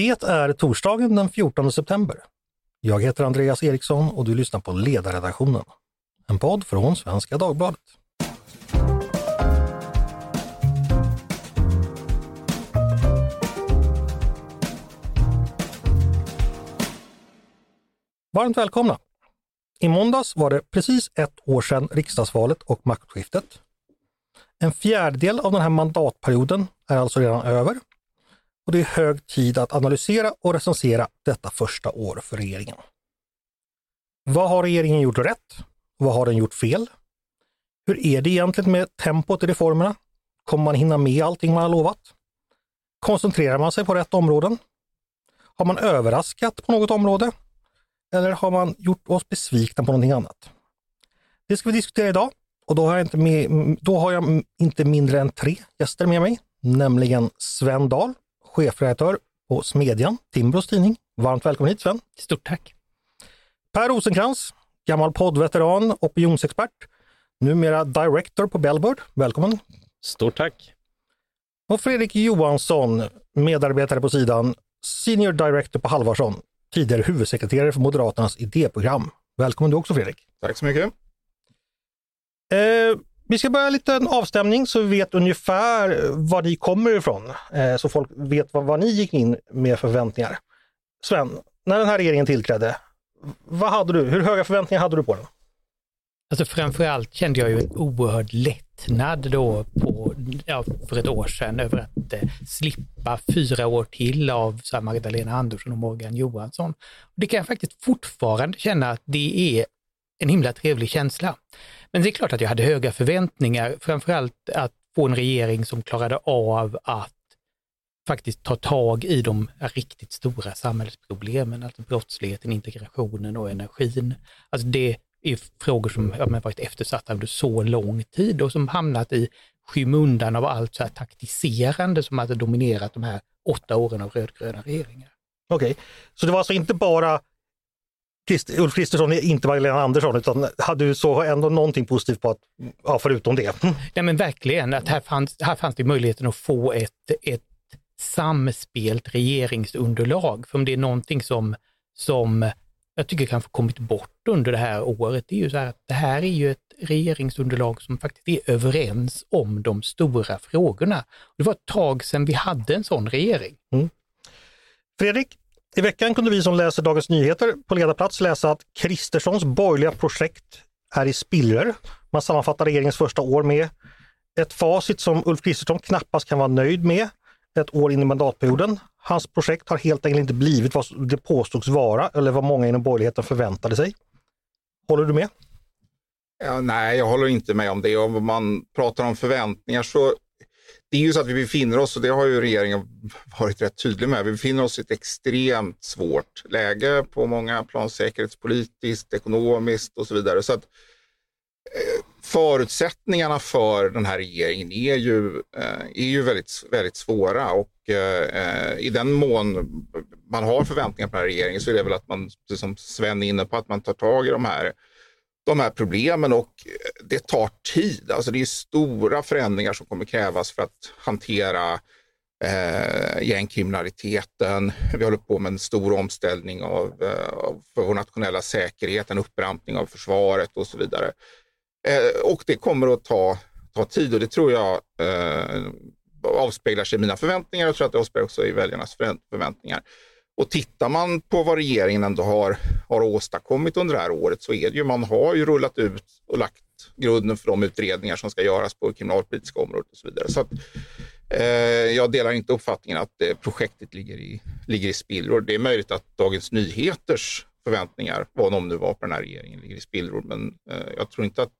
Det är torsdagen den 14 september. Jag heter Andreas Eriksson och du lyssnar på Ledarredaktionen. En podd från Svenska Dagbladet. Varmt välkomna! I måndags var det precis ett år sedan riksdagsvalet och maktskiftet. En fjärdedel av den här mandatperioden är alltså redan över och det är hög tid att analysera och recensera detta första år för regeringen. Vad har regeringen gjort rätt? Vad har den gjort fel? Hur är det egentligen med tempot i reformerna? Kommer man hinna med allting man har lovat? Koncentrerar man sig på rätt områden? Har man överraskat på något område? Eller har man gjort oss besvikna på någonting annat? Det ska vi diskutera idag och då har jag inte, med, då har jag inte mindre än tre gäster med mig, nämligen Sven Dahl, chefredaktör på Smedjan, Timbros tidning. Varmt välkommen hit Sven! Stort tack! Per Rosenkrantz, gammal poddveteran, opinionsexpert, numera director på Bellbird. Välkommen! Stort tack! Och Fredrik Johansson, medarbetare på sidan, senior director på Halvarsson, tidigare huvudsekreterare för Moderaternas idéprogram. Välkommen du också Fredrik! Tack så mycket! Eh, vi ska börja lite en avstämning så vi vet ungefär eh, var ni kommer ifrån, eh, så folk vet vad, vad ni gick in med förväntningar. Sven, när den här regeringen tillträdde, vad hade du, hur höga förväntningar hade du på den? Alltså framförallt kände jag ju en oerhörd lättnad då på, ja, för ett år sedan över att eh, slippa fyra år till av så här, Magdalena Andersson och Morgan Johansson. Och det kan jag faktiskt fortfarande känna att det är en himla trevlig känsla. Men det är klart att jag hade höga förväntningar, framförallt att få en regering som klarade av att faktiskt ta tag i de riktigt stora samhällsproblemen, alltså brottsligheten, integrationen och energin. Alltså det är frågor som har varit eftersatta under så lång tid och som hamnat i skymundan av allt så här taktiserande som hade dominerat de här åtta åren av rödgröna regeringar. Okej, okay. så det var alltså inte bara Christ, Ulf Kristersson är inte Magdalena Andersson, utan hade du så ändå någonting positivt på att, ja, förutom det? Ja men verkligen, att här fanns, här fanns det möjligheten att få ett, ett samspelt regeringsunderlag. För om det är någonting som, som jag tycker kanske kommit bort under det här året, det är ju så här att det här är ju ett regeringsunderlag som faktiskt är överens om de stora frågorna. Det var ett tag sedan vi hade en sån regering. Mm. Fredrik, i veckan kunde vi som läser Dagens Nyheter på ledarplats läsa att Kristerssons borgerliga projekt är i spillror. Man sammanfattar regeringens första år med ett facit som Ulf Kristersson knappast kan vara nöjd med ett år in i mandatperioden. Hans projekt har helt enkelt inte blivit vad det påstods vara eller vad många inom borgerligheten förväntade sig. Håller du med? Ja, nej, jag håller inte med om det. Om man pratar om förväntningar så det är ju så att vi befinner oss, och det har ju regeringen varit rätt tydlig med, vi befinner oss i ett extremt svårt läge på många plan, säkerhetspolitiskt, ekonomiskt och så vidare. Så att eh, förutsättningarna för den här regeringen är ju, eh, är ju väldigt, väldigt svåra och eh, i den mån man har förväntningar på den här regeringen så är det väl att man, som Sven är inne på, att man tar tag i de här de här problemen och eh, det tar tid. Alltså det är stora förändringar som kommer krävas för att hantera eh, gängkriminaliteten. Vi håller på med en stor omställning av, eh, för vår nationella säkerhet, en upprampning av försvaret och så vidare. Eh, och det kommer att ta, ta tid och det tror jag eh, avspeglar sig i mina förväntningar. Jag tror att det avspeglar sig i väljarnas förväntningar. Och tittar man på vad regeringen ändå har, har åstadkommit under det här året så är det ju, man har ju rullat ut och lagt grunden för de utredningar som ska göras på kriminalpolitiska området och så vidare. Så att, eh, jag delar inte uppfattningen att eh, projektet ligger i, ligger i spillror. Det är möjligt att Dagens Nyheters förväntningar, vad de nu var på den här regeringen, ligger i spillror. Men eh, jag tror inte att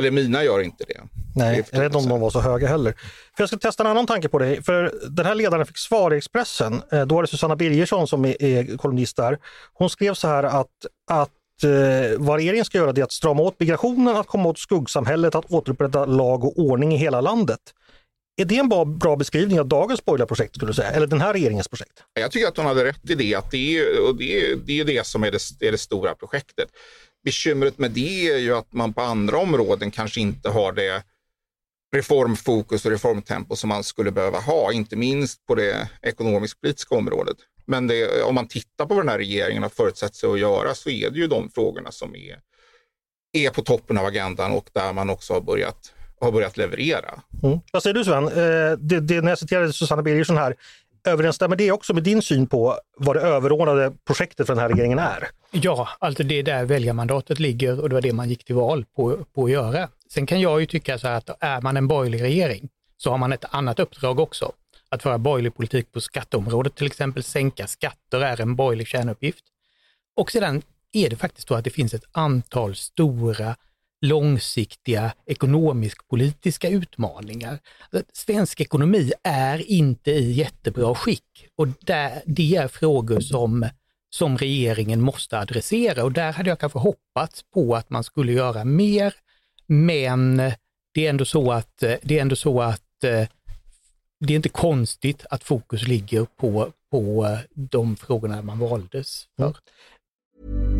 eller mina gör inte det. Nej, jag vet inte om de var så höga heller. För jag ska testa en annan tanke på dig. För den här ledaren fick svar i Expressen. Eh, då var det Susanna Birgersson som är, kolumnist där. Hon skrev så här att, att eh, vad regeringen ska göra är att strama åt migrationen, att komma åt skuggsamhället, att återupprätta lag och ordning i hela landet. Är det en bra, bra beskrivning av dagens borgerliga projekt, skulle du säga? Eller den här regeringens projekt? Jag tycker att hon hade rätt i det, att det är, och det är, det, är det som är det, är det stora projektet. Bekymret med det är ju att man på andra områden kanske inte har det reformfokus och reformtempo som man skulle behöva ha, inte minst på det ekonomisk-politiska området. Men det, om man tittar på vad den här regeringen har förutsett sig att göra så är det ju de frågorna som är, är på toppen av agendan och där man också har börjat, har börjat leverera. Mm. Vad säger du Sven? Eh, det, det, när jag citerade Susanna Birgersson här, överensstämmer det också med din syn på vad det överordnade projektet för den här regeringen är? Ja, alltså det är där väljarmandatet ligger och det var det man gick till val på, på att göra. Sen kan jag ju tycka så här att är man en borgerlig regering så har man ett annat uppdrag också. Att föra borgerlig politik på skatteområdet, till exempel sänka skatter är en borgerlig kärnuppgift. Och sedan är det faktiskt så att det finns ett antal stora långsiktiga ekonomisk-politiska utmaningar. Svensk ekonomi är inte i jättebra skick och där, det är frågor som, som regeringen måste adressera och där hade jag kanske hoppats på att man skulle göra mer. Men det är ändå så att, det är ändå så att det är inte konstigt att fokus ligger på, på de frågorna man valdes för. Mm.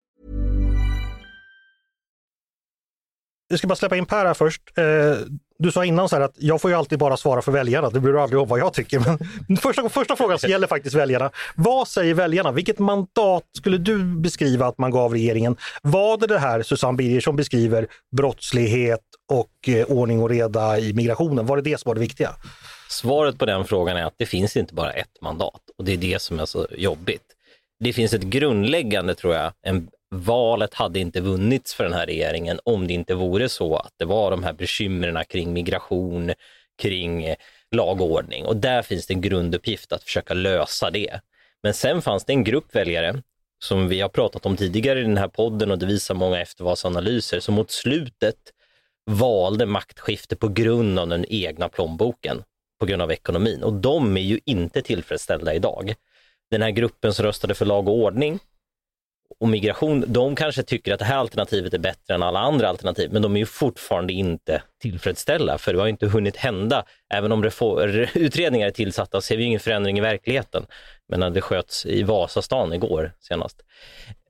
Jag ska bara släppa in Per här först. Eh, du sa innan så att jag får ju alltid bara svara för väljarna, det bryr du aldrig om vad jag tycker. Men första, första frågan så gäller faktiskt väljarna. Vad säger väljarna? Vilket mandat skulle du beskriva att man gav regeringen? Var det det här Susanne Birger som beskriver brottslighet och eh, ordning och reda i migrationen? Var det det som var det viktiga? Svaret på den frågan är att det finns inte bara ett mandat och det är det som är så jobbigt. Det finns ett grundläggande, tror jag, en valet hade inte vunnits för den här regeringen om det inte vore så att det var de här bekymren kring migration, kring lagordning och där finns det en grunduppgift att försöka lösa det. Men sen fanns det en grupp väljare som vi har pratat om tidigare i den här podden och det visar många eftervalsanalyser som mot slutet valde maktskifte på grund av den egna plånboken, på grund av ekonomin och de är ju inte tillfredsställda idag. Den här gruppen som röstade för lag och ordning och migration, de kanske tycker att det här alternativet är bättre än alla andra alternativ, men de är ju fortfarande inte tillfredsställda, för det har inte hunnit hända. Även om utredningar är tillsatta ser vi ingen förändring i verkligheten. Men det sköts i Vasastan igår senast.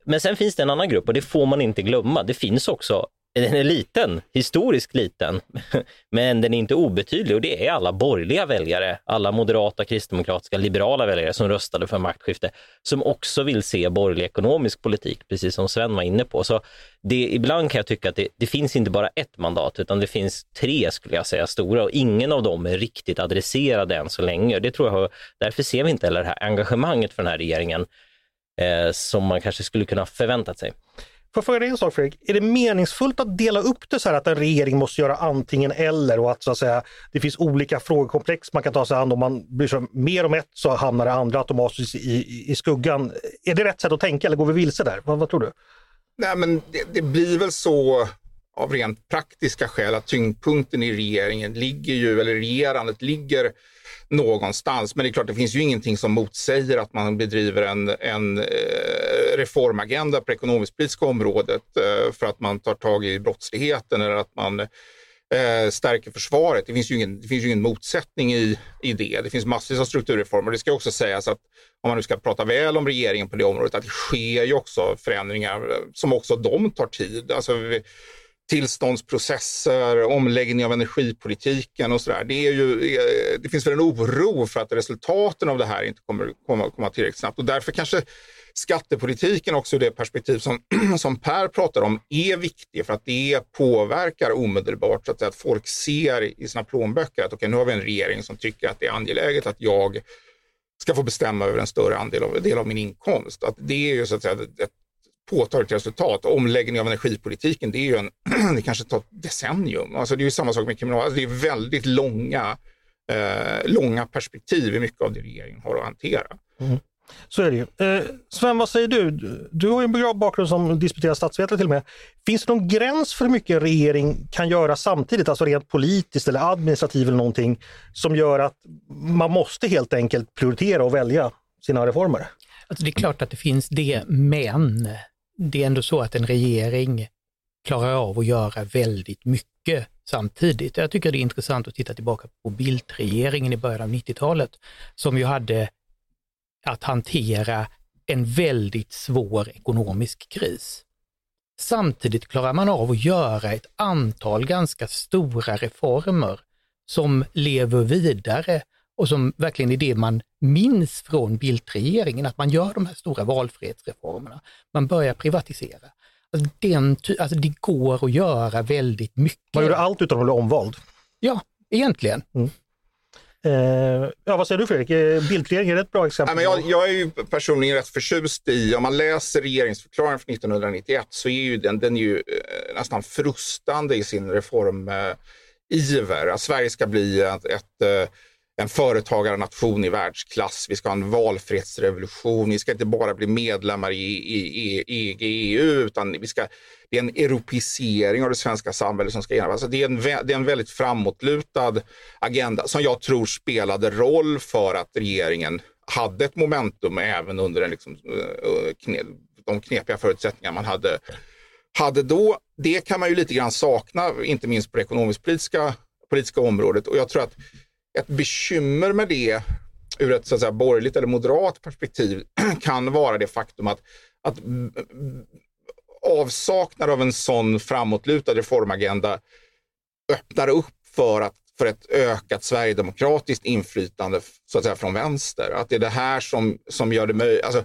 Men sen finns det en annan grupp och det får man inte glömma. Det finns också den är liten, historiskt liten, men den är inte obetydlig och det är alla borgerliga väljare, alla moderata, kristdemokratiska, liberala väljare som röstade för maktskifte, som också vill se borgerlig ekonomisk politik, precis som Sven var inne på. Så det, ibland kan jag tycka att det, det finns inte bara ett mandat, utan det finns tre, skulle jag säga, stora och ingen av dem är riktigt adresserade än så länge. Det tror jag, därför ser vi inte heller det här engagemanget för den här regeringen eh, som man kanske skulle kunna förväntat sig. Får jag fråga dig en sak Fredrik, är det meningsfullt att dela upp det så här att en regering måste göra antingen eller och att så att säga det finns olika frågekomplex man kan ta sig an. Om man bryr sig mer om ett så hamnar det andra automatiskt i, i, i skuggan. Är det rätt sätt att tänka eller går vi vilse där? Vad, vad tror du? Nej men det, det, blir väl så av rent praktiska skäl att tyngdpunkten i regeringen ligger ju, eller regerandet ligger någonstans. Men det är klart, det finns ju ingenting som motsäger att man bedriver en, en eh, reformagenda på det ekonomisk-politiska området eh, för att man tar tag i brottsligheten eller att man eh, stärker försvaret. Det finns ju ingen, det finns ju ingen motsättning i, i det. Det finns massvis av strukturreformer. Det ska också sägas att om man nu ska prata väl om regeringen på det området, att det sker ju också förändringar som också de tar tid. Alltså, tillståndsprocesser, omläggning av energipolitiken och sådär. Det, är ju, eh, det finns väl en oro för att resultaten av det här inte kommer komma, komma tillräckligt snabbt och därför kanske skattepolitiken också ur det perspektiv som, som Per pratar om är viktig för att det påverkar omedelbart så att, att folk ser i sina plånböcker att okay, nu har vi en regering som tycker att det är angeläget att jag ska få bestämma över en större andel av, del av min inkomst. Att det är ju så att säga ett påtagligt resultat. Omläggning av energipolitiken, det är ju en, det kanske tar ett decennium. Alltså det är ju samma sak med kriminal, alltså det är väldigt långa, eh, långa perspektiv i mycket av det regeringen har att hantera. Mm. Så är det ju. Eh, Sven, vad säger du? Du har ju en bra bakgrund som disputerad statsvetare till och med. Finns det någon gräns för hur mycket en regering kan göra samtidigt, alltså rent politiskt eller administrativt eller någonting, som gör att man måste helt enkelt prioritera och välja sina reformer? Alltså det är klart att det finns det, men det är ändå så att en regering klarar av att göra väldigt mycket samtidigt. Jag tycker det är intressant att titta tillbaka på Bildt-regeringen i början av 90-talet som ju hade att hantera en väldigt svår ekonomisk kris. Samtidigt klarar man av att göra ett antal ganska stora reformer som lever vidare och som verkligen är det man minns från Bildt-regeringen, att man gör de här stora valfrihetsreformerna. Man börjar privatisera. Alltså, den, alltså det går att göra väldigt mycket. Man gjorde allt utan att bli omvald. Ja, egentligen. Mm. Eh, ja, vad säger du Fredrik? Eh, Bildtregeringen är ett bra exempel. Nej, men jag, jag, är ju personligen rätt förtjust i, om man läser regeringsförklaringen från 1991 så är ju den, den är ju eh, nästan frustande i sin reformiver. Eh, att Sverige ska bli ett, ett eh, en företagarnation i världsklass. Vi ska ha en valfrihetsrevolution. Vi ska inte bara bli medlemmar i, i, i EG, EU, utan vi ska, det är en europeisering av det svenska samhället som ska genomföras. Alltså det, är en, det är en väldigt framåtlutad agenda som jag tror spelade roll för att regeringen hade ett momentum även under den liksom, eh, eh, de knepiga förutsättningar man hade, hade då. Det kan man ju lite grann sakna, inte minst på det ekonomisk-politiska politiska området. Och jag tror att ett bekymmer med det ur ett så att säga, borgerligt eller moderat perspektiv kan vara det faktum att, att avsaknad av en sån framåtlutad reformagenda öppnar upp för, att, för ett ökat sverigedemokratiskt inflytande så att säga, från vänster. Att det är det här som, som gör, det möj, alltså,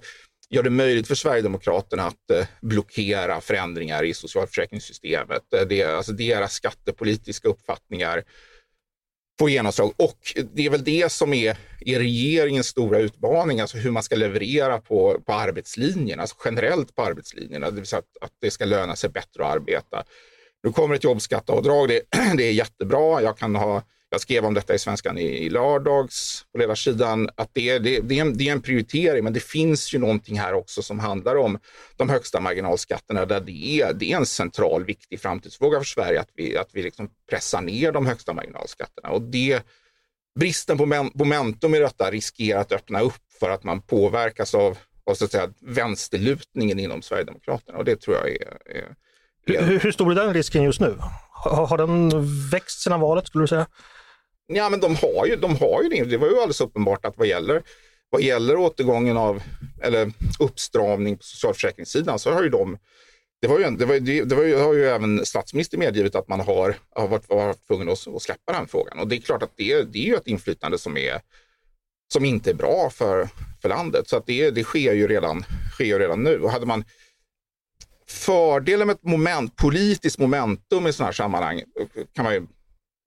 gör det möjligt för Sverigedemokraterna att eh, blockera förändringar i socialförsäkringssystemet. Det, alltså deras skattepolitiska uppfattningar få genomslag. Och det är väl det som är, är regeringens stora utmaning, alltså hur man ska leverera på, på arbetslinjen, alltså generellt på arbetslinjerna, det vill säga att, att det ska löna sig bättre att arbeta. Nu kommer ett jobbskatteavdrag, det, det är jättebra. Jag kan ha jag skrev om detta i Svenskan i, i lördags på ledarsidan, att det, det, det, är en, det är en prioritering, men det finns ju någonting här också som handlar om de högsta marginalskatterna, där det är, det är en central, viktig framtidsfråga för Sverige att vi, att vi liksom pressar ner de högsta marginalskatterna. Och det, bristen på momentum i detta riskerar att öppna upp för att man påverkas av, av så att säga, vänsterlutningen inom Sverigedemokraterna och det tror jag är, är, är... Hur, hur stor är den risken just nu? Har, har den växt sedan valet skulle du säga? Ja, men de har ju, de har ju det. Det var ju alldeles uppenbart att vad gäller, vad gäller återgången av, eller uppstramning på socialförsäkringssidan så har ju de det, var ju, det, var, det, var ju, har ju även statsministern medgivit att man har, har varit, varit tvungen att, att släppa den frågan. Och det är klart att det, det är ju ett inflytande som, är, som inte är bra för, för landet. Så att det, det sker, ju redan, sker ju redan nu. Och hade man, fördelen med ett moment, politiskt momentum i sådana här sammanhang kan man ju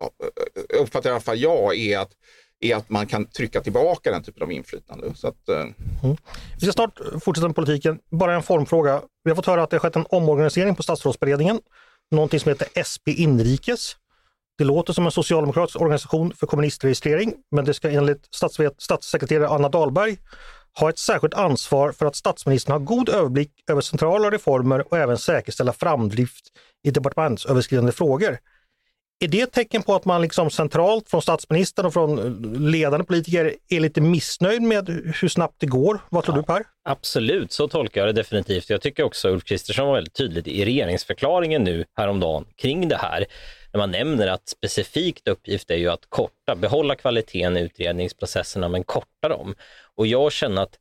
Eh, eh, uppfattar i alla fall jag, är att, är att man kan trycka tillbaka den typen av inflytande. Så att, eh, mm. Vi ska snart fortsätta med politiken. Bara en formfråga. Vi har fått höra att det har skett en omorganisering på statsrådsberedningen. Någonting som heter SP Inrikes. Det låter som en socialdemokratisk organisation för kommunistregistrering, men det ska enligt statssekreterare Anna Dahlberg ha ett särskilt ansvar för att statsministern har god överblick över centrala reformer och även säkerställa framdrift i departementsöverskridande frågor. Är det ett tecken på att man liksom centralt från statsministern och från ledande politiker är lite missnöjd med hur snabbt det går? Vad tror ja, du Per? Absolut, så tolkar jag det definitivt. Jag tycker också Ulf Kristersson var väldigt tydlig i regeringsförklaringen nu häromdagen kring det här. När man nämner att specifikt uppgift är ju att korta, behålla kvaliteten i utredningsprocesserna men korta dem. Och jag känner att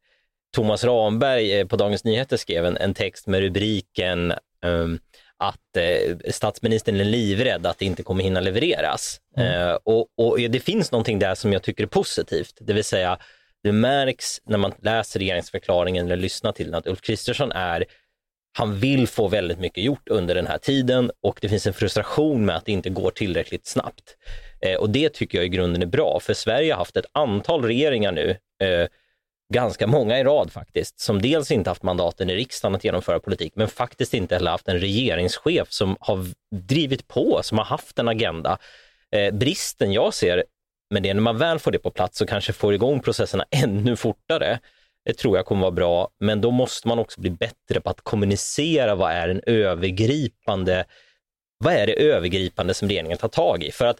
Thomas Ramberg eh, på Dagens Nyheter skrev en, en text med rubriken um, att eh, statsministern är livrädd att det inte kommer hinna levereras. Mm. Eh, och, och, det finns någonting där som jag tycker är positivt, det vill säga det märks när man läser regeringsförklaringen eller lyssnar till den att Ulf Kristersson är han vill få väldigt mycket gjort under den här tiden och det finns en frustration med att det inte går tillräckligt snabbt. Eh, och det tycker jag i grunden är bra, för Sverige har haft ett antal regeringar nu eh, ganska många i rad faktiskt, som dels inte haft mandaten i riksdagen att genomföra politik, men faktiskt inte heller haft en regeringschef som har drivit på, som har haft en agenda. Eh, bristen jag ser men det, är när man väl får det på plats och kanske får igång processerna ännu fortare. Det tror jag kommer vara bra, men då måste man också bli bättre på att kommunicera vad är en övergripande, vad är det övergripande som regeringen tar tag i? För att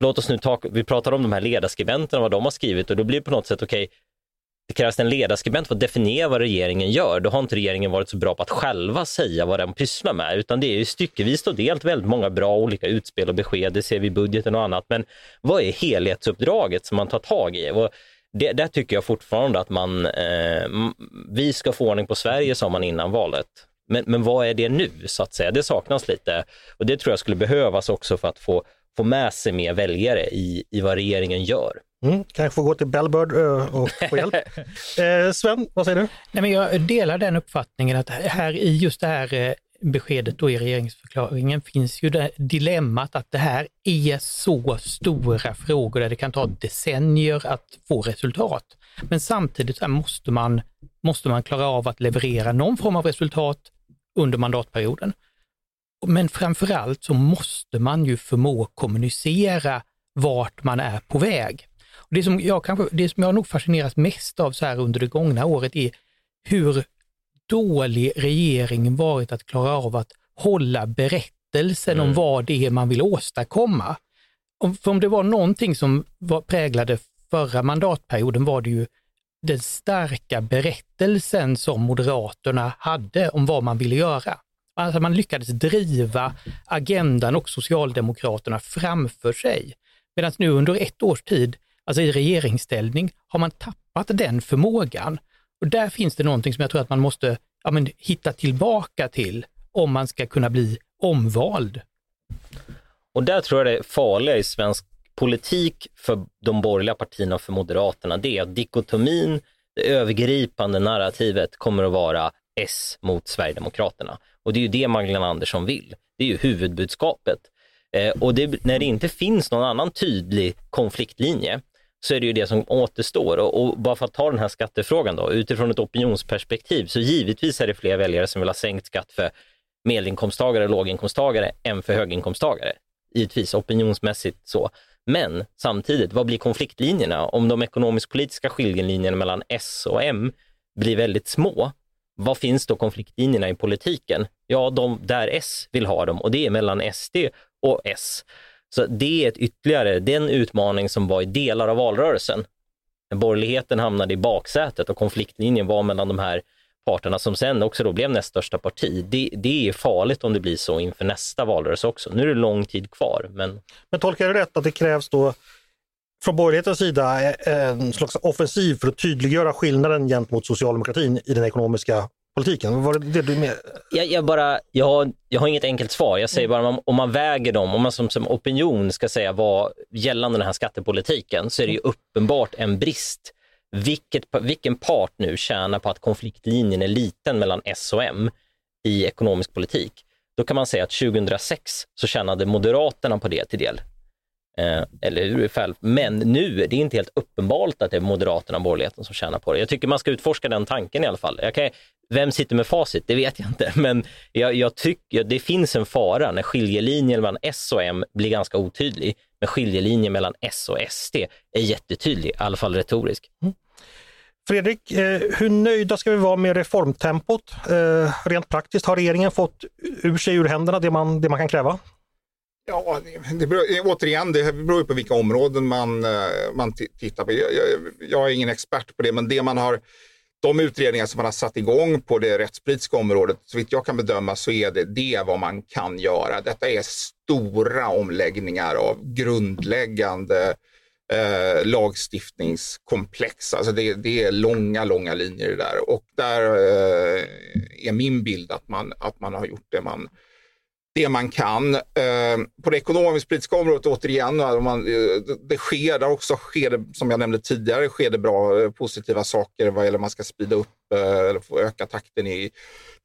låt oss nu ta, vi pratar om de här ledarskribenterna, vad de har skrivit och då blir det på något sätt okej, okay, det krävs en ledarskribent för att definiera vad regeringen gör. Då har inte regeringen varit så bra på att själva säga vad den pysslar med, utan det är ju styckevis och delt väldigt många bra olika utspel och besked. Det ser vi i budgeten och annat. Men vad är helhetsuppdraget som man tar tag i? Och det, där tycker jag fortfarande att man, eh, vi ska få ordning på Sverige sa man innan valet. Men, men vad är det nu så att säga? Det saknas lite och det tror jag skulle behövas också för att få, få med sig mer väljare i, i vad regeringen gör. Mm, kanske får gå till Bellbird och få hjälp. eh, Sven, vad säger du? Nej, men jag delar den uppfattningen att här i just det här eh, beskedet då i regeringsförklaringen finns ju det dilemmat att det här är så stora frågor där det kan ta decennier att få resultat. Men samtidigt så måste, man, måste man klara av att leverera någon form av resultat under mandatperioden. Men framförallt så måste man ju förmå kommunicera vart man är på väg. Det, som jag kanske, det som jag nog fascineras mest av så här under det gångna året är hur dålig regeringen varit att klara av att hålla berättelsen mm. om vad det är man vill åstadkomma. Om, för om det var någonting som var, präglade förra mandatperioden var det ju den starka berättelsen som Moderaterna hade om vad man ville göra. Alltså man lyckades driva agendan och Socialdemokraterna framför sig. Medan nu under ett års tid, alltså i regeringsställning, har man tappat den förmågan. Och där finns det någonting som jag tror att man måste ja, men, hitta tillbaka till om man ska kunna bli omvald. Och där tror jag det farliga i svensk politik för de borgerliga partierna och för Moderaterna, det är att dikotomin, det övergripande narrativet kommer att vara S mot Sverigedemokraterna. Och det är ju det Magdalena Andersson vill. Det är ju huvudbudskapet. Eh, och det, när det inte finns någon annan tydlig konfliktlinje så är det ju det som återstår. Och, och, bara för att ta den här skattefrågan då, utifrån ett opinionsperspektiv, så givetvis är det fler väljare som vill ha sänkt skatt för medelinkomsttagare och låginkomsttagare än för höginkomsttagare. Givetvis opinionsmässigt så. Men samtidigt, vad blir konfliktlinjerna? Om de ekonomisk-politiska skiljelinjerna mellan S och M blir väldigt små, vad finns då konfliktlinjerna i politiken? Ja, de där S vill ha dem och det är mellan SD och S. Så det är ett ytterligare, den utmaning som var i delar av valrörelsen. När borgerligheten hamnade i baksätet och konfliktlinjen var mellan de här parterna som sen också då blev näst största parti. Det, det är farligt om det blir så inför nästa valrörelse också. Nu är det lång tid kvar. Men, men tolkar jag rätt att det krävs då från borgerlighetens sida eh, en slags offensiv för att tydliggöra skillnaden gentemot socialdemokratin i den ekonomiska politiken? Var det det du med? Jag, jag, bara, jag, har, jag har inget enkelt svar. Jag säger bara om man väger dem, om man som, som opinion ska säga vad gällande den här skattepolitiken så är det ju uppenbart en brist. Vilket, vilken part nu tjänar på att konfliktlinjen är liten mellan S och M i ekonomisk politik? Då kan man säga att 2006 så tjänade Moderaterna på det till del. Eh, eller hur? Men nu är det inte helt uppenbart att det är Moderaterna och borgerligheten som tjänar på det. Jag tycker man ska utforska den tanken i alla fall. Jag kan, vem sitter med facit? Det vet jag inte, men jag, jag tycker det finns en fara när skiljelinjen mellan S och M blir ganska otydlig, men skiljelinjen mellan S och SD är jättetydlig, i alla fall retorisk. Mm. Fredrik, eh, hur nöjda ska vi vara med reformtempot? Eh, rent praktiskt, har regeringen fått ur sig ur händerna det man, det man kan kräva? Ja, det beror, eh, återigen, det beror på vilka områden man, eh, man tittar på. Jag, jag, jag, är ingen expert på det, men det man har, de utredningar som man har satt igång på det rättspolitiska området, så vitt jag kan bedöma så är det det vad man kan göra. Detta är stora omläggningar av grundläggande eh, lagstiftningskomplex. Alltså det, det, är långa, långa linjer där och där eh, är min bild att man, att man har gjort det man det man kan. Eh, på det ekonomisk-politiska området återigen, eh, man, eh, det sker där också, sker det, som jag nämnde tidigare, sker det bra positiva saker vad gäller man ska sprida upp eller få öka takten i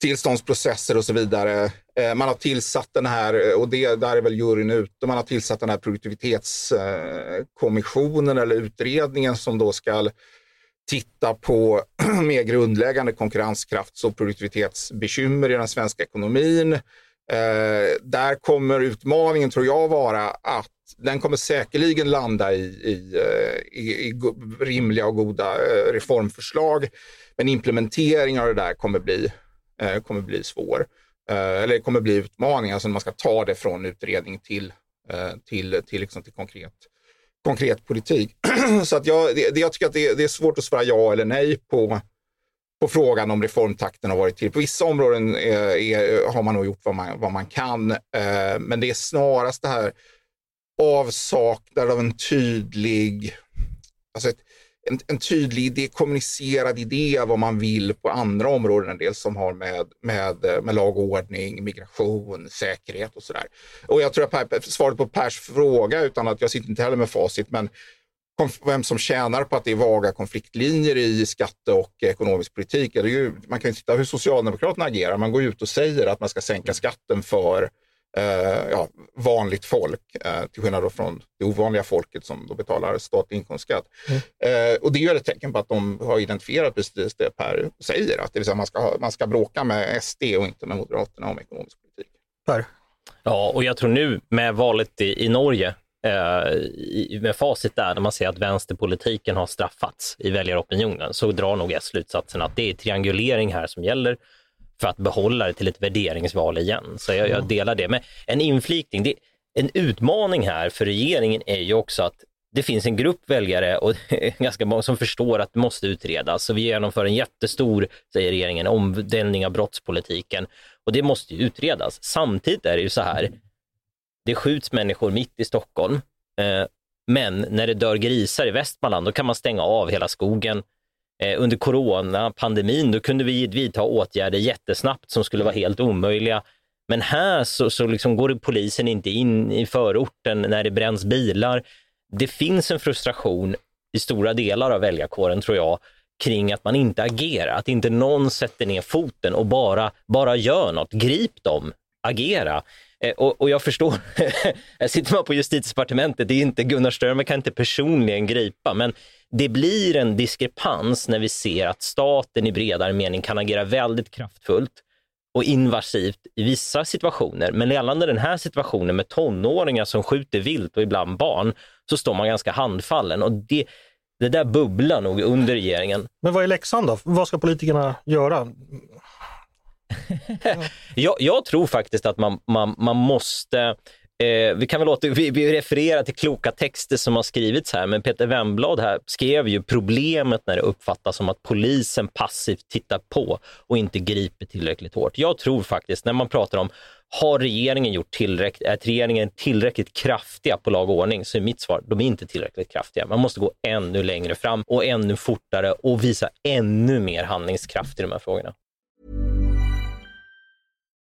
tillståndsprocesser och så vidare. Man har tillsatt den här, och det, där är väl juryn ute, man har tillsatt den här produktivitetskommissionen eller utredningen som då ska titta på mer grundläggande konkurrenskrafts och produktivitetsbekymmer i den svenska ekonomin Eh, där kommer utmaningen, tror jag, vara att den kommer säkerligen landa i, i, eh, i, i rimliga och goda eh, reformförslag. Men implementering av det där kommer bli, eh, kommer bli svår. Eh, eller kommer bli utmaningar alltså när man ska ta det från utredning till, eh, till, till, liksom till konkret konkret politik. så att jag, det, jag tycker att det, det, är svårt att svara ja eller nej på, på frågan om reformtakten har varit till. På vissa områden är, är, har man nog gjort vad man, vad man kan, eh, men det är snarast det här avsaknad av en tydlig, alltså ett, en, en, tydlig idé, kommunicerad idé av vad man vill på andra områden En del som har med, med, med lag och ordning, migration, säkerhet och sådär. Och jag tror att svaret på Pers fråga, utan att jag sitter inte heller med facit, men vem som tjänar på att det är vaga konfliktlinjer i skatte och ekonomisk politik. Är ju, man kan ju titta hur Socialdemokraterna agerar. Man går ut och säger att man ska sänka skatten för eh, ja, vanligt folk, eh, till skillnad från det ovanliga folket som då betalar statlig inkomstskatt. Mm. Eh, och det är ett tecken på att de har identifierat precis det Per säger, att det vill säga man ska, man ska bråka med SD och inte med Moderaterna om ekonomisk politik. Per? Ja, och jag tror nu med valet i, i Norge, eh, med facit där, när man ser att vänsterpolitiken har straffats i väljaropinionen, så drar nog jag slutsatsen att det är triangulering här som gäller för att behålla det till ett värderingsval igen. Så jag, jag delar det. Men en inflikning, det, en utmaning här för regeringen är ju också att det finns en grupp väljare och ganska många som förstår att det måste utredas. Så vi genomför en jättestor, säger regeringen, omdelning av brottspolitiken och det måste ju utredas. Samtidigt är det ju så här, det skjuts människor mitt i Stockholm, eh, men när det dör grisar i Västmanland, då kan man stänga av hela skogen, eh, under coronapandemin, då kunde vi vidta åtgärder jättesnabbt som skulle vara helt omöjliga. Men här så, så liksom går polisen inte in i förorten när det bränns bilar. Det finns en frustration i stora delar av väljarkåren, tror jag, kring att man inte agerar, att inte någon sätter ner foten och bara, bara gör något. Grip dem, agera. Eh, och, och, jag förstår, här sitter man på justitiedepartementet, det är inte, Gunnar Strömmer kan inte personligen gripa, men det blir en diskrepans när vi ser att staten i bredare mening kan agera väldigt kraftfullt och invasivt i vissa situationer. Men gällande den här situationen med tonåringar som skjuter vilt och ibland barn, så står man ganska handfallen. Och det, det där bubblar nog under regeringen. Men vad är läxan då? Vad ska politikerna göra? jag, jag, tror faktiskt att man, man, man måste Eh, vi kan väl åter, vi, vi refererar till kloka texter som har skrivits här, men Peter Wemblad här skrev ju problemet när det uppfattas som att polisen passivt tittar på och inte griper tillräckligt hårt. Jag tror faktiskt, när man pratar om har regeringen gjort tillräckligt, är regeringen tillräckligt kraftiga på lag och ordning? Så är mitt svar, de är inte tillräckligt kraftiga. Man måste gå ännu längre fram och ännu fortare och visa ännu mer handlingskraft i de här frågorna.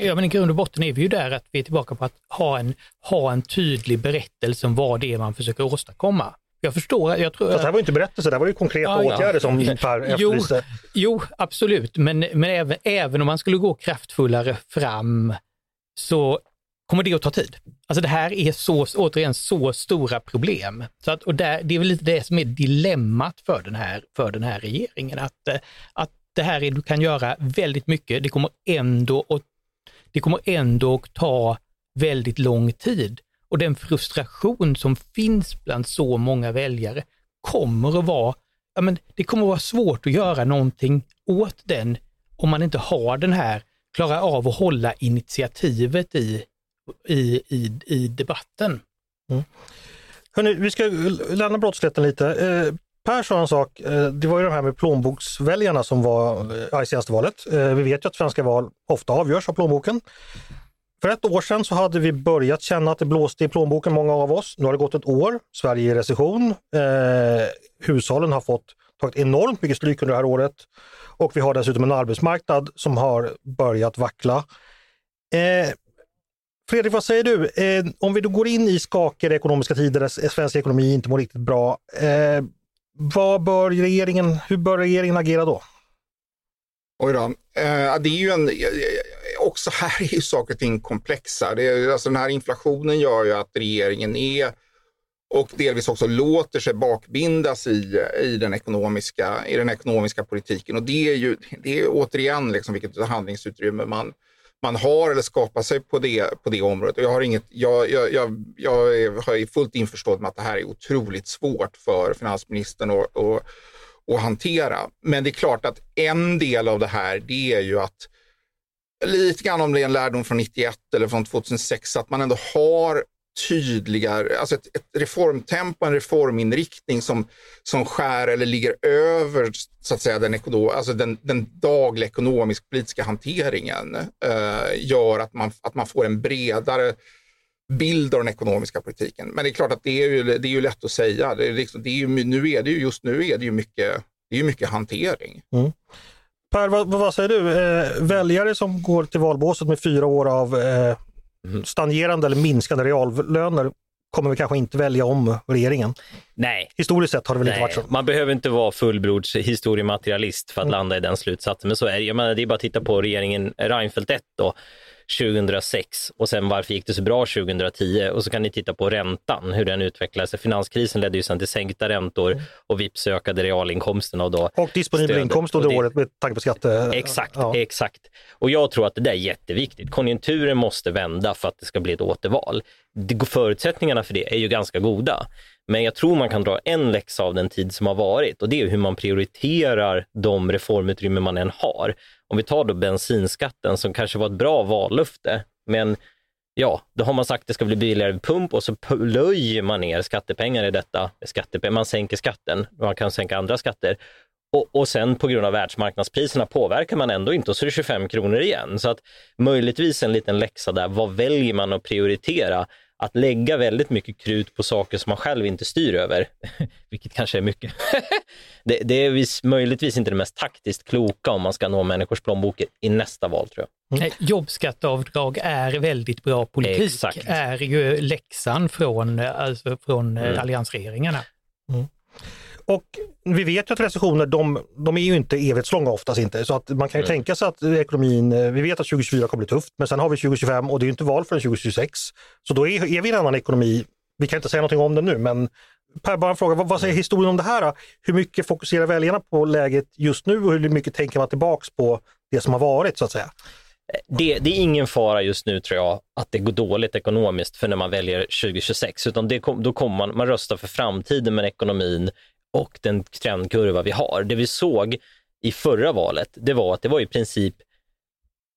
Ja, men i grund och botten är vi ju där att vi är tillbaka på att ha en, ha en tydlig berättelse om vad det är man försöker åstadkomma. Jag förstår, jag tror... Fast det här var ju inte berättelse, det var ju konkreta ja, åtgärder ja. som Per efterlyste. Jo, jo, absolut, men, men även, även om man skulle gå kraftfullare fram så kommer det att ta tid. Alltså det här är så, återigen så stora problem. Så att, och där, det är väl lite det som är dilemmat för den här, för den här regeringen, att, att det här är, du kan göra väldigt mycket, det kommer ändå att det kommer ändå att ta väldigt lång tid. Och den frustration som finns bland så många väljare kommer att vara, ja men det kommer att vara svårt att göra någonting åt den om man inte har den här, klarar av att hålla initiativet i, i, i, i debatten. Mm. Hörrni, vi ska lämna brottsligheten lite. Eh, Per sa en sak, eh, det var ju de här med plånboksväljarna som var eh, i senaste valet. Eh, vi vet ju att svenska val ofta avgörs av plånboken. För ett år sedan så hade vi börjat känna att det blåste i plånboken, många av oss. Nu har det gått ett år, Sverige är i recession. Eh, hushållen har fått tagit enormt mycket stryk under det här året och vi har dessutom en arbetsmarknad som har börjat vackla. Eh, Fredrik, vad säger du? Eh, om vi då går in i skakiga ekonomiska tider där svensk ekonomi inte mår riktigt bra. Eh, vad bör regeringen, hur bör regeringen agera då? Oj då. Eh, det är ju en, eh, eh, också här är ju saker och ting komplexa. Det är, alltså den här inflationen gör ju att regeringen är och delvis också låter sig bakbindas i, i, den, ekonomiska, i den ekonomiska politiken. Och det är ju det är återigen liksom vilket handlingsutrymme man, man har eller skapar sig på det, på det området. Och jag, har inget, jag, jag, jag, jag är fullt införstådd med att det här är otroligt svårt för finansministern att, att, att hantera. Men det är klart att en del av det här det är ju att lite grann om det är en lärdom från 91 eller från 2006, att man ändå har tydligare, alltså ett, ett reformtempo, en reforminriktning som, som skär eller ligger över så att säga, den, alltså den, den dagliga ekonomisk-politiska hanteringen eh, gör att man, att man får en bredare bild av den ekonomiska politiken. Men det är klart att det är ju, det är ju lätt att säga. Det är liksom, det är ju, nu är det ju, just nu är det ju mycket, det är mycket hantering. Mm. Per, vad, vad, säger du? Eh, väljare som går till valbåset med fyra år av eh stagnerande eller minskande reallöner kommer vi kanske inte välja om regeringen. Nej. Historiskt sett har det väl Nej. inte varit så. Man behöver inte vara fullblods historiematerialist för att mm. landa i den slutsatsen, men så är det. Jag menar, det är bara att titta på regeringen Reinfeldt 1 då 2006 och sen varför gick det så bra 2010 och så kan ni titta på räntan, hur den utvecklade sig. Finanskrisen ledde ju sen till sänkta räntor och vips ökade realinkomsten och då Och disponibel inkomst under året med tanke på skatte... Exakt, ja. exakt. Och jag tror att det där är jätteviktigt. Konjunkturen måste vända för att det ska bli ett återval. Förutsättningarna för det är ju ganska goda. Men jag tror man kan dra en läxa av den tid som har varit och det är hur man prioriterar de reformutrymmen man än har. Om vi tar då bensinskatten som kanske var ett bra vallöfte, men ja, då har man sagt att det ska bli billigare pump och så plöjer man ner skattepengar i detta. Eh, skattepengar, man sänker skatten, man kan sänka andra skatter. Och, och sen på grund av världsmarknadspriserna påverkar man ändå inte och så är det 25 kronor igen. Så att möjligtvis en liten läxa där, vad väljer man att prioritera? Att lägga väldigt mycket krut på saker som man själv inte styr över, vilket kanske är mycket, det, det, är vis, möjligtvis inte det mest taktiskt kloka om man ska nå människors plånböcker i nästa val tror jag. Mm. Jobbskatteavdrag är väldigt bra politik, Exakt. är ju läxan från, alltså från mm. alliansregeringarna. Mm. Och vi vet ju att recessioner, de, de är ju inte evighetslånga oftast inte. Så att man kan ju mm. tänka sig att ekonomin, eh, vi vet att 2024 kommer bli tufft, men sen har vi 2025 och det är inte val förrän 2026. Så då är, är vi i en annan ekonomi. Vi kan inte säga någonting om det nu, men Per, bara en fråga, vad, vad säger historien om det här? Hur mycket fokuserar väljarna på läget just nu och hur mycket tänker man tillbaks på det som har varit så att säga? Det, det, är ingen fara just nu tror jag att det går dåligt ekonomiskt för när man väljer 2026, utan det, då kommer man, man röstar för framtiden med ekonomin och den trendkurva vi har. Det vi såg i förra valet, det var att det var i princip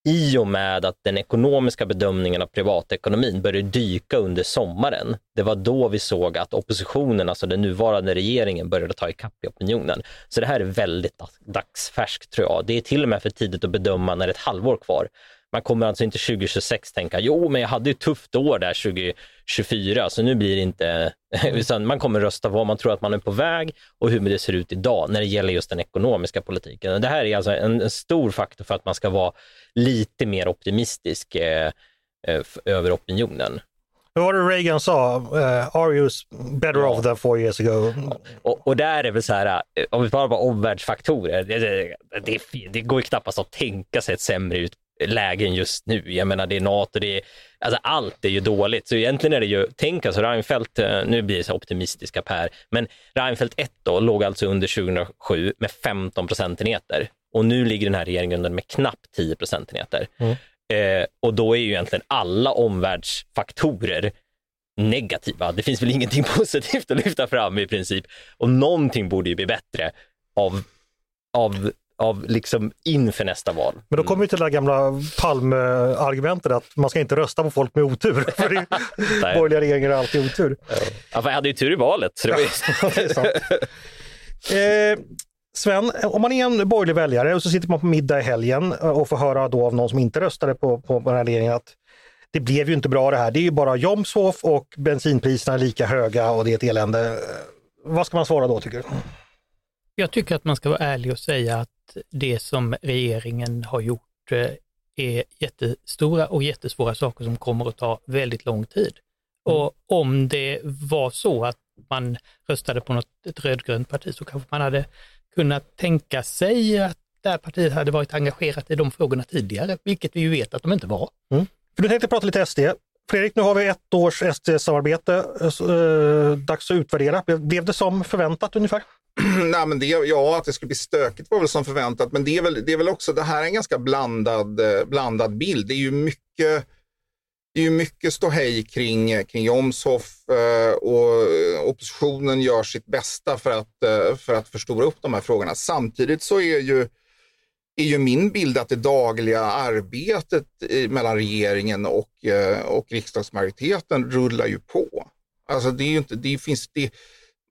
i och med att den ekonomiska bedömningen av privatekonomin började dyka under sommaren. Det var då vi såg att oppositionen, alltså den nuvarande regeringen, började ta ikapp i opinionen. Så det här är väldigt dagsfärskt tror jag. Det är till och med för tidigt att bedöma när det är ett halvår kvar. Man kommer alltså inte 2026 tänka, jo men jag hade ett tufft år där 2024 så nu blir det inte, utan man kommer rösta på vad man tror att man är på väg och hur det ser ut idag när det gäller just den ekonomiska politiken. Det här är alltså en, stor faktor för att man ska vara lite mer optimistisk eh, eh över opinionen. Vad var det Reagan sa? Uh, are you better ja. off than four years ago? Och, och där är väl så här, om vi bara på omvärldsfaktorer, det, det, det går ju knappast att tänka sig ett sämre ut, lägen just nu. Jag menar det är NATO, det är, alltså allt är ju dåligt. Så egentligen är det ju, tänk alltså Reinfeldt, eh, nu blir det så optimistiska Per, men Reinfeldt 1 då låg alltså under 2007 med 15 procentenheter och nu ligger den här regeringen under med knappt 10 procentenheter. Mm. Eh, och då är ju egentligen alla omvärldsfaktorer negativa. Det finns väl ingenting positivt att lyfta fram i princip. Och någonting borde ju bli bättre av, av av liksom inför nästa val. Men då kommer vi till det där gamla Palme-argumentet att man ska inte rösta på folk med otur. För borgerliga regeringar har alltid otur. Ja, för jag hade ju tur i valet. Så det var eh, Sven, om man är en borgerlig väljare och så sitter man på middag i helgen och får höra då av någon som inte röstade på, på den här regeringen att det blev ju inte bra det här. Det är ju bara Jomshof och bensinpriserna är lika höga och det är ett elände. Vad ska man svara då tycker du? Jag tycker att man ska vara ärlig och säga att det som regeringen har gjort eh, är jättestora och jättesvåra saker som kommer att ta väldigt lång tid. Mm. Och om det var så att man röstade på något, ett rödgrönt parti så kanske man hade kunnat tänka sig att det här partiet hade varit engagerat i de frågorna tidigare, vilket vi ju vet att de inte var. Mm. För du tänkte prata lite SD. Fredrik, nu har vi ett års SD-samarbete. Eh, dags att utvärdera. Blev det som förväntat ungefär? Nej, men det, ja, att det skulle bli stökigt var väl som förväntat, men det är väl, det är väl också, det här är en ganska blandad, eh, blandad bild. Det är ju mycket, det är ju mycket ståhej kring, kring Jomshof eh, och oppositionen gör sitt bästa för att, eh, för att förstora upp de här frågorna. Samtidigt så är ju, är ju min bild att det dagliga arbetet mellan regeringen och, och riksdagsmajoriteten rullar ju på. Alltså det är ju inte, det finns, det,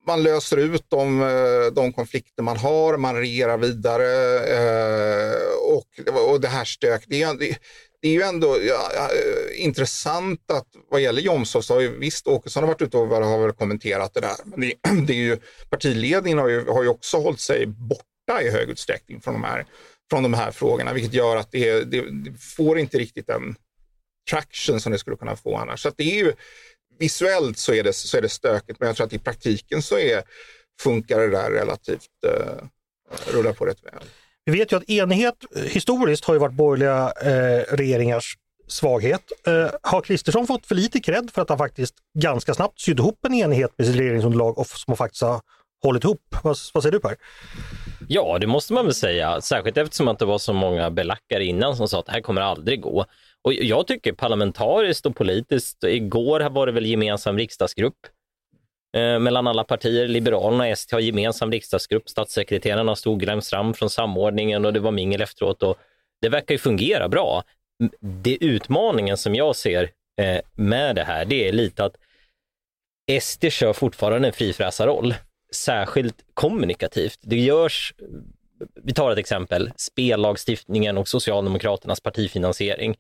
man löser ut de, eh, de konflikter man har, man regerar vidare eh, och, och det här stök. Det är, det, det är ju ändå ja, eh, intressant att vad gäller Jomshof så har ju visst Åkesson har varit ute och har väl kommenterat det där. Men det, det är ju, partiledningen har ju, har ju också hållit sig borta i hög utsträckning från de här, från de här frågorna, vilket gör att det, det, det får inte riktigt den traction som det skulle kunna få annars. Så det är ju visuellt så är, det, så är det stökigt, men jag tror att i praktiken så är, funkar det där relativt, uh, rullar på rätt väl. Vi vet ju att enighet historiskt har ju varit borgerliga eh, regeringars svaghet. Eh, har Kristersson fått för lite cred för att han faktiskt ganska snabbt sydde ihop en enighet med sitt regeringsunderlag och som faktiskt har hållit ihop? Vad, vad säger du Per? Ja, det måste man väl säga, särskilt eftersom att det var så många belackare innan som sa att det här kommer aldrig gå. Och jag tycker parlamentariskt och politiskt, igår var det väl gemensam riksdagsgrupp eh, mellan alla partier. Liberalerna och SD har gemensam riksdagsgrupp. Statssekreterarna stod längst fram från samordningen och det var mingel efteråt. Och det verkar ju fungera bra. Det utmaningen som jag ser eh, med det här, det är lite att SD kör fortfarande en frifräsarroll, särskilt kommunikativt. Det görs, vi tar ett exempel, spellagstiftningen och Socialdemokraternas partifinansiering.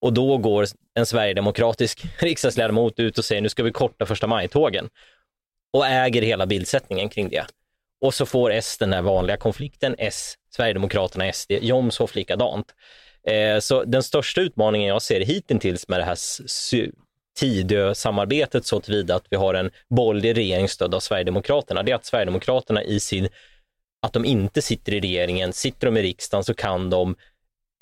Och då går en sverigedemokratisk riksdagsledamot ut och säger nu ska vi korta första maj-tågen och äger hela bildsättningen kring det. Och så får S den här vanliga konflikten, S, Sverigedemokraterna, SD, Jomshof likadant. Eh, så den största utmaningen jag ser hittills med det här Tidö-samarbetet så tillvida att vi har en borgerlig regering stödd av Sverigedemokraterna, det är att Sverigedemokraterna i sin, att de inte sitter i regeringen, sitter de i riksdagen så kan de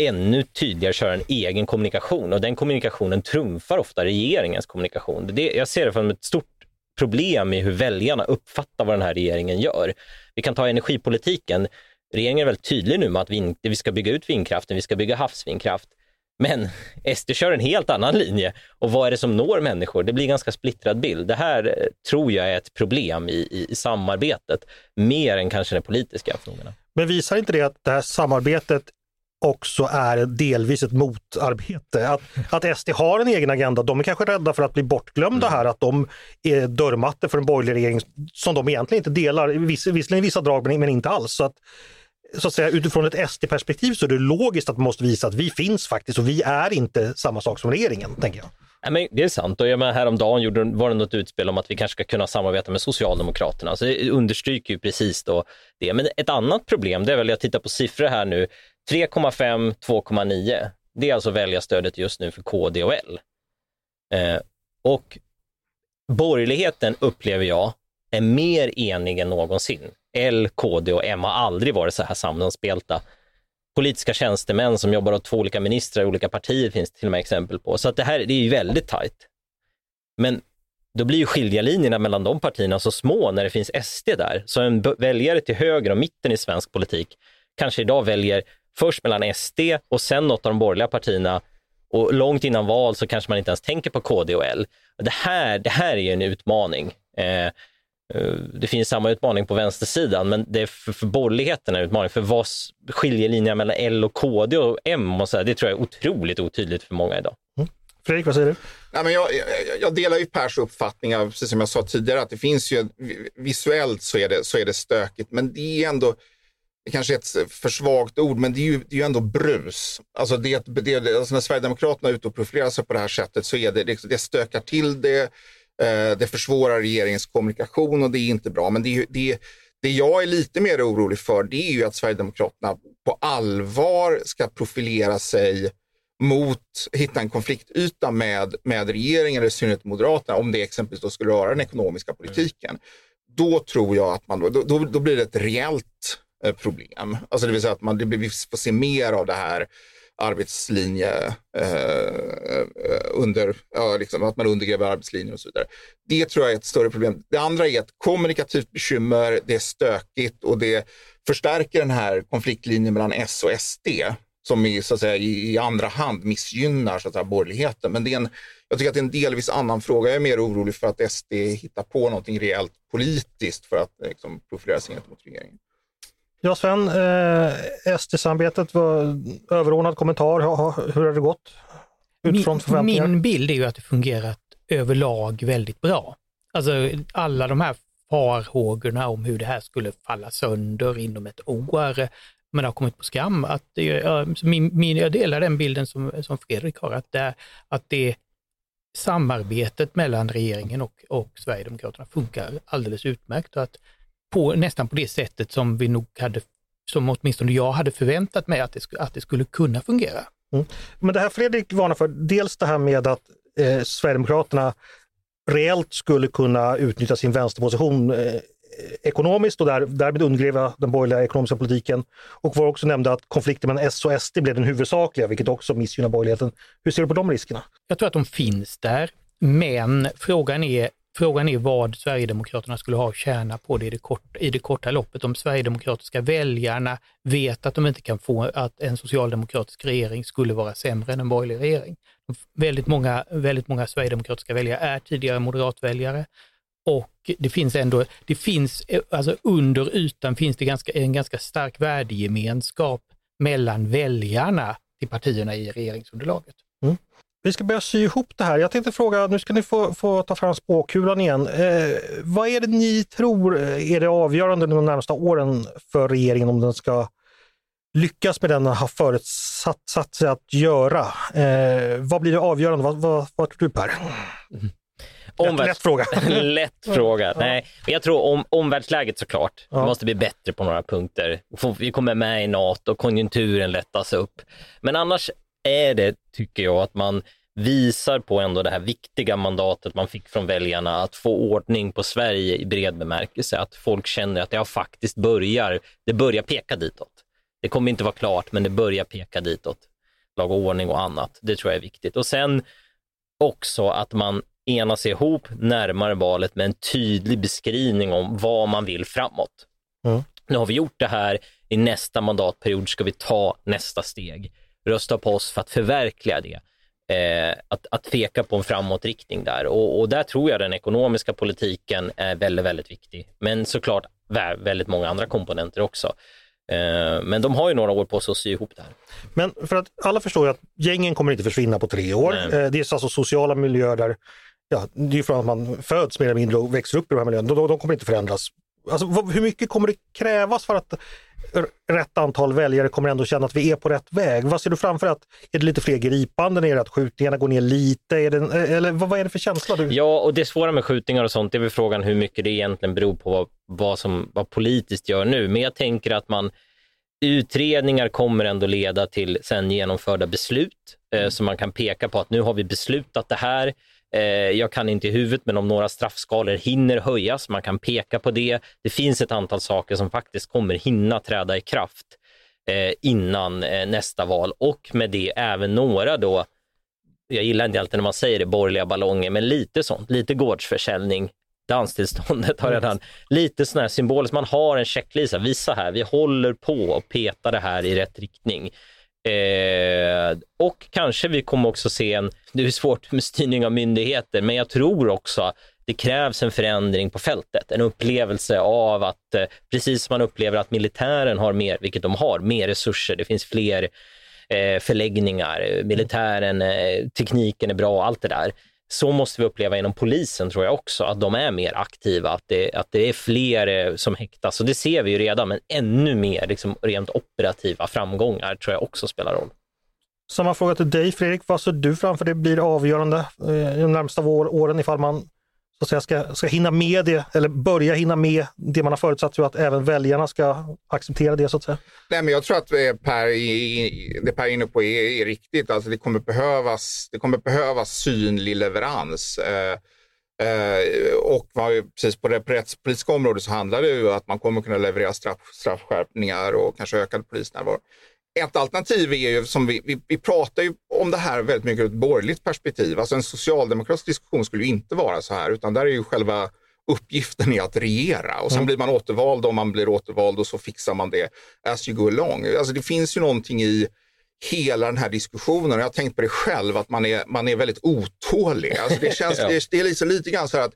ännu tydligare köra en egen kommunikation och den kommunikationen trumfar ofta regeringens kommunikation. Det, jag ser det som ett stort problem i hur väljarna uppfattar vad den här regeringen gör. Vi kan ta energipolitiken. Regeringen är väldigt tydlig nu med att vi inte vi ska bygga ut vindkraften, vi ska bygga havsvindkraft. Men SD kör en helt annan linje. Och vad är det som når människor? Det blir en ganska splittrad bild. Det här eh, tror jag är ett problem i, i, i samarbetet, mer än kanske de politiska frågorna. Men visar inte det att det här samarbetet också är delvis ett motarbete. Att, att SD har en egen agenda, de är kanske rädda för att bli bortglömda mm. här, att de är dörrmatte för en borgerlig regering som de egentligen inte delar, viss, visserligen vissa drag men, men inte alls. Så att, så att säga, utifrån ett SD-perspektiv så är det logiskt att man måste visa att vi finns faktiskt och vi är inte samma sak som regeringen, tänker jag. Ja, men det är sant och jag menar, häromdagen gjorde, var det något utspel om att vi kanske ska kunna samarbeta med Socialdemokraterna. Så det understryker ju precis då det. Men ett annat problem, det är väl, jag tittar på siffror här nu, 3,5, 2,9. Det är alltså väljarstödet just nu för KD och L. Eh, och borgerligheten upplever jag är mer enig än någonsin. L, KD och M har aldrig varit så här sammanspelta. Politiska tjänstemän som jobbar åt två olika ministrar i olika partier finns till och med exempel på. Så att det här det är ju väldigt tajt. Men då blir ju skiljelinjerna mellan de partierna så små när det finns SD där. Så en väljare till höger och mitten i svensk politik kanske idag väljer först mellan SD och sen något av de borgerliga partierna och långt innan val så kanske man inte ens tänker på KD och L. Det här, det här är ju en utmaning. Eh, eh, det finns samma utmaning på vänstersidan, men det är för, för borgerligheten en utmaning. För vad skiljelinjen mellan L och KD och M, och så här, det tror jag är otroligt otydligt för många idag. Mm. Fredrik, vad säger du? Nej, men jag, jag, jag delar ju Pers uppfattning, precis som jag sa tidigare, att det finns ju, visuellt så är det, så är det stökigt, men det är ändå, det kanske är ett för svagt ord, men det är ju, det är ju ändå brus. Alltså, det, det, alltså när Sverigedemokraterna är ute och profilerar sig på det här sättet så är det, det, det stökar till det, eh, det försvårar regeringens kommunikation och det är inte bra. Men det, det, det jag är lite mer orolig för det är ju att Sverigedemokraterna på allvar ska profilera sig mot, hitta en konfliktyta med, med regeringen, eller i synnerhet Moderaterna, om det exempelvis då skulle röra den ekonomiska politiken. Då tror jag att man, då, då, då blir det ett reellt Eh, problem. Alltså det vill säga att man, det vi får se mer av det här arbetslinje eh, eh, under, ja, liksom, att man undergräver arbetslinjen och så vidare. Det tror jag är ett större problem. Det andra är ett kommunikativt bekymmer, det är stökigt och det förstärker den här konfliktlinjen mellan S och SD som i, så att säga, i, andra hand missgynnar så att säga, borgerligheten. Men det är en, jag tycker att det är en delvis annan fråga. Jag är mer orolig för att SD hittar på någonting rejält politiskt för att eh, liksom, profilera sig gentemot regeringen. Ja, Sven, eh, SD-samarbetet var överordnad kommentar. Hur har det gått? Utifrån min, min bild är ju att det fungerat överlag väldigt bra. Alltså alla de här farhågorna om hur det här skulle falla sönder inom ett år, men har kommit på skam. Att det, min, min, jag delar den bilden som, som Fredrik har, att det, att det samarbetet mellan regeringen och, och Sverigedemokraterna funkar alldeles utmärkt och att på, nästan på det sättet som vi nog hade, som åtminstone jag hade förväntat mig att det, att det skulle kunna fungera. Mm. Men det här Fredrik varnar för, dels det här med att eh, Sverigedemokraterna reellt skulle kunna utnyttja sin vänsterposition eh, ekonomiskt och där, därmed undergräva den borgerliga ekonomiska politiken. Och var också nämnde att konflikten mellan S och SD blev den huvudsakliga, vilket också missgynnar borgerligheten. Hur ser du på de riskerna? Jag tror att de finns där, men frågan är Frågan är vad Sverigedemokraterna skulle ha att tjäna på det i det, kort, i det korta loppet. Om Sverigedemokratiska väljarna vet att de inte kan få att en socialdemokratisk regering skulle vara sämre än en borgerlig regering. Väldigt många, väldigt många Sverigedemokratiska väljare är tidigare moderatväljare och det finns ändå, det finns, alltså under ytan finns det ganska, en ganska stark värdegemenskap mellan väljarna till partierna i regeringsunderlaget. Mm. Vi ska börja sy ihop det här. Jag tänkte fråga, nu ska ni få, få ta fram spåkulan igen. Eh, vad är det ni tror är det avgörande de närmaste åren för regeringen om den ska lyckas med den har förutsatt sig att göra? Eh, vad blir det avgörande? Vad, vad, vad tror du Per? Mm. Omvärlds... Lätt fråga. Lätt fråga. Nej, men jag tror om, omvärldsläget såklart. Ja. Det måste bli bättre på några punkter. Vi kommer med i NATO, konjunkturen lättas upp. Men annars är det, tycker jag, att man visar på ändå det här viktiga mandatet man fick från väljarna att få ordning på Sverige i bred bemärkelse. Att folk känner att det faktiskt börjar, det börjar peka ditåt. Det kommer inte vara klart, men det börjar peka ditåt. Lag och ordning och annat. Det tror jag är viktigt. Och sen också att man enas ihop närmare valet med en tydlig beskrivning om vad man vill framåt. Mm. Nu har vi gjort det här, i nästa mandatperiod ska vi ta nästa steg. Rösta på oss för att förverkliga det. Eh, att, att peka på en framåtriktning där och, och, där tror jag den ekonomiska politiken är väldigt, väldigt viktig. Men såklart väldigt många andra komponenter också. Eh, men de har ju några år på sig att sy ihop det här. Men för att alla förstår ju att gängen kommer inte försvinna på tre år. Eh, det är alltså sociala miljöer där ja, det är från att man föds mer eller mindre och växer upp i de här miljöerna. De, de kommer inte förändras. Alltså, hur mycket kommer det krävas för att rätt antal väljare kommer ändå känna att vi är på rätt väg? Vad ser du framför att Är det lite fler gripanden? Är det att skjutningarna går ner lite? Är det, eller vad, är det för känsla? Du... Ja, och det svåra med skjutningar och sånt, det är väl frågan hur mycket det egentligen beror på vad, vad, som, vad politiskt gör nu. Men jag tänker att man utredningar kommer ändå leda till sen genomförda beslut, eh, så man kan peka på att nu har vi beslutat det här. Eh, jag kan inte i huvudet, men om några straffskalor hinner höjas, man kan peka på det. Det finns ett antal saker som faktiskt kommer hinna träda i kraft eh, innan eh, nästa val och med det även några då, jag gillar inte alltid när man säger det, borgerliga ballonger, men lite sånt, lite gårdsförsäljning, danstillståndet har redan lite sån här symboliskt, man har en checklista, visa här, vi håller på att peta det här i rätt riktning. Eh, och kanske vi kommer också se en, det är svårt med styrning av myndigheter, men jag tror också det krävs en förändring på fältet, en upplevelse av att, eh, precis som man upplever att militären har mer, vilket de har, mer resurser, det finns fler eh, förläggningar, militären, eh, tekniken är bra, allt det där. Så måste vi uppleva inom polisen tror jag också, att de är mer aktiva, att det, att det är fler eh, som häktas. Och det ser vi ju redan, men ännu mer liksom, rent operativa framgångar tror jag också spelar roll. Samma fråga till dig Fredrik, vad ser du framför det blir avgörande eh, de närmsta åren ifall man så att säga, ska, ska hinna med det, eller börja hinna med det man har förutsatt, att även väljarna ska acceptera det så att säga? Nej, men jag tror att eh, Per, det Per är inne på är, är riktigt. Alltså det, kommer behövas, det kommer behövas synlig leverans. Eh, eh, och precis på det rättspolitiska området så handlar det ju om att man kommer kunna leverera straff, straffskärpningar och kanske ökad polisnärvaro ett alternativ är ju som vi, vi, vi pratar ju om det här väldigt mycket ur ett borgerligt perspektiv. Alltså en socialdemokratisk diskussion skulle ju inte vara så här, utan där är ju själva uppgiften är att regera och sen mm. blir man återvald om man blir återvald och så fixar man det as you go along. Alltså det finns ju någonting i hela den här diskussionen, jag har tänkt på det själv, att man är, man är väldigt otålig. Alltså det, känns, ja. det, det, är liksom lite grann så här att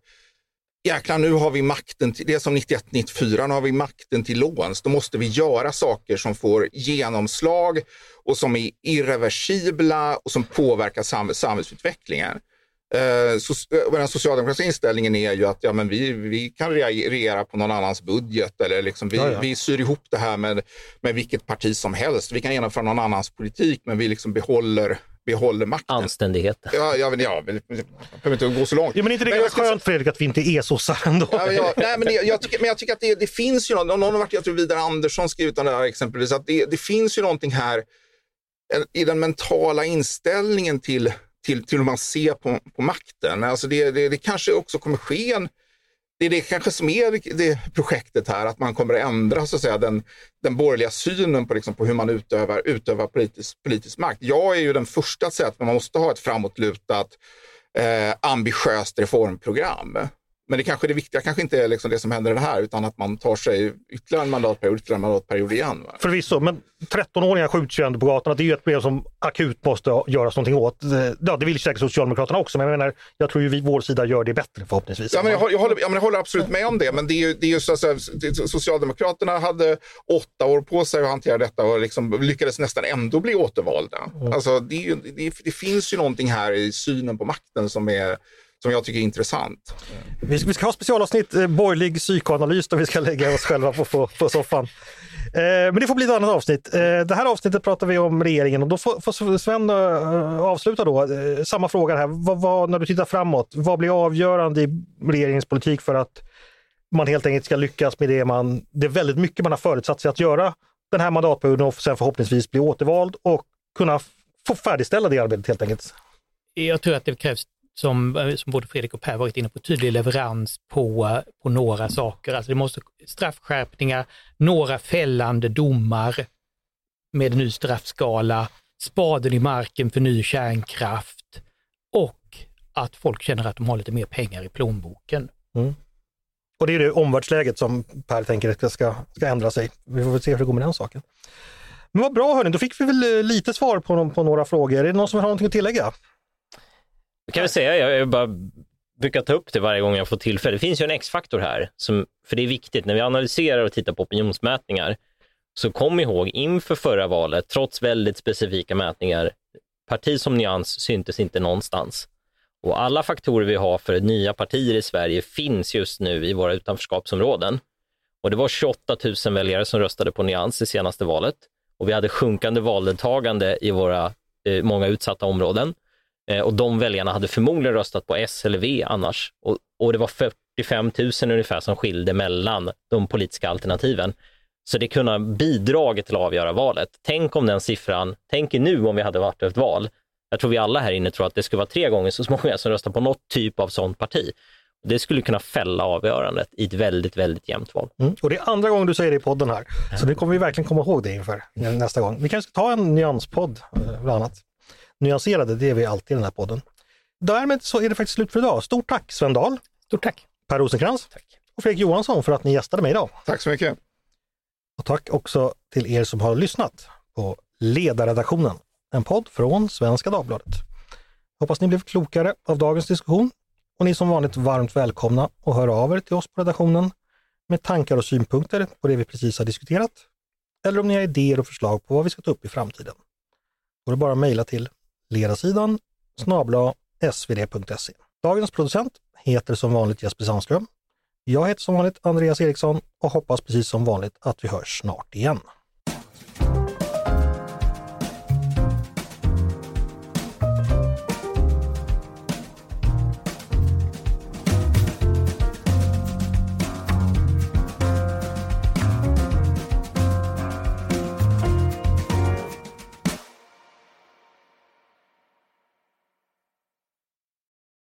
jäklar nu har vi makten, till, det är som 91-94, nu har vi makten till låns. Då måste vi göra saker som får genomslag och som är irreversibla och som påverkar sam samhällsutvecklingen. Eh, so den socialdemokratiska inställningen är ju att ja, men vi, vi kan regera på någon annans budget eller liksom vi, ja, ja. vi syr ihop det här med, med vilket parti som helst. Vi kan genomföra någon annans politik men vi liksom behåller behåller makten. Anständigheten. Ja, ja, men, ja, jag behöver inte gå så långt. Ja, men inte det men ganska skönt Fredrik att vi inte är sossar ändå? Ja, ja, nej, men, jag, jag tycker, men jag tycker att det, det finns ju något, någon har varit, jag tror Vidar Andersson skrivit om det här exempelvis, att det, det finns ju någonting här i den mentala inställningen till, till, till hur man ser på, på makten. Alltså det, det, det kanske också kommer ske en det är det kanske som är det projektet här, att man kommer att ändra så att säga, den, den borgerliga synen på, liksom, på hur man utövar, utövar politisk, politisk makt. Jag är ju den första att säga att man måste ha ett framåtlutat, eh, ambitiöst reformprogram. Men det kanske det viktiga kanske inte är liksom det som händer i det här, utan att man tar sig ytterligare en mandatperiod, ytterligare en mandatperiod igen. Va? Förvisso, men 13-åringar skjuts ju ändå på gatorna. Det är ju ett problem som akut måste göras någonting åt. Ja, det vill säkert Socialdemokraterna också, men jag menar, jag tror ju vi, vår sida gör det bättre förhoppningsvis. Ja, men jag, jag, håller, ja, men jag håller absolut med om det, men det är ju, det är ju så att Socialdemokraterna hade åtta år på sig att hantera detta och liksom lyckades nästan ändå bli återvalda. Mm. Alltså, det, det, det finns ju någonting här i synen på makten som är som jag tycker är intressant. Vi ska, vi ska ha specialavsnitt eh, borgerlig psykoanalys där vi ska lägga oss själva på, på, på soffan. Eh, men det får bli ett annat avsnitt. Eh, det här avsnittet pratar vi om regeringen och då får, får Sven uh, avsluta då. Eh, samma fråga här. Vad, vad, när du tittar framåt, vad blir avgörande i regeringens politik för att man helt enkelt ska lyckas med det man, det är väldigt mycket man har förutsatt sig att göra den här mandatperioden och sen förhoppningsvis bli återvald och kunna få färdigställa det arbetet helt enkelt. Jag tror att det krävs som, eh, som både Fredrik och Per varit inne på, tydlig leverans på, eh, på några saker. Alltså det måste straffskärpningar, några fällande domar med ny straffskala, spaden i marken för ny kärnkraft och att folk känner att de har lite mer pengar i plånboken. Mm. Och det är det omvärldsläget som Per tänker ska, ska ändra sig. Vi får väl se hur det går med den saken. Men vad bra hörni, då fick vi väl eh, lite svar på, på några frågor. Är det någon som har någonting att tillägga? Jag kan väl säga, jag bara brukar ta upp det varje gång jag får tillfälle. Det finns ju en X-faktor här, som, för det är viktigt när vi analyserar och tittar på opinionsmätningar. Så kom ihåg, inför förra valet, trots väldigt specifika mätningar, parti som Nyans syntes inte någonstans. Och alla faktorer vi har för nya partier i Sverige finns just nu i våra utanförskapsområden. Och det var 28 000 väljare som röstade på Nyans i senaste valet. Och vi hade sjunkande valdeltagande i våra eh, många utsatta områden. Eh, och de väljarna hade förmodligen röstat på S eller V annars. Och, och det var 45 000 ungefär som skilde mellan de politiska alternativen. Så det kunde ha bidragit till att avgöra valet. Tänk om den siffran, tänk nu om vi hade varit ett val. Jag tror vi alla här inne tror att det skulle vara tre gånger så många som röstar på något typ av sånt parti. Det skulle kunna fälla avgörandet i ett väldigt, väldigt jämnt val. Mm. Och det är andra gången du säger det i podden här, så det kommer vi verkligen komma ihåg det inför nästa gång. Vi kanske ska ta en nyanspodd, eh, bland annat nyanserade, det är vi alltid i den här podden. Därmed så är det faktiskt slut för idag. Stort tack Sven Dahl! Stort tack! Per Rosenkrantz tack. och Fredrik Johansson för att ni gästade mig idag. Tack så mycket! Och tack också till er som har lyssnat på Ledarredaktionen, en podd från Svenska Dagbladet. Hoppas ni blev klokare av dagens diskussion och ni som vanligt varmt välkomna att höra av er till oss på redaktionen med tankar och synpunkter på det vi precis har diskuterat. Eller om ni har idéer och förslag på vad vi ska ta upp i framtiden. Då är det bara att mejla till ledarsidan snabla svd.se. Dagens producent heter som vanligt Jesper Sandström. Jag heter som vanligt Andreas Eriksson och hoppas precis som vanligt att vi hörs snart igen.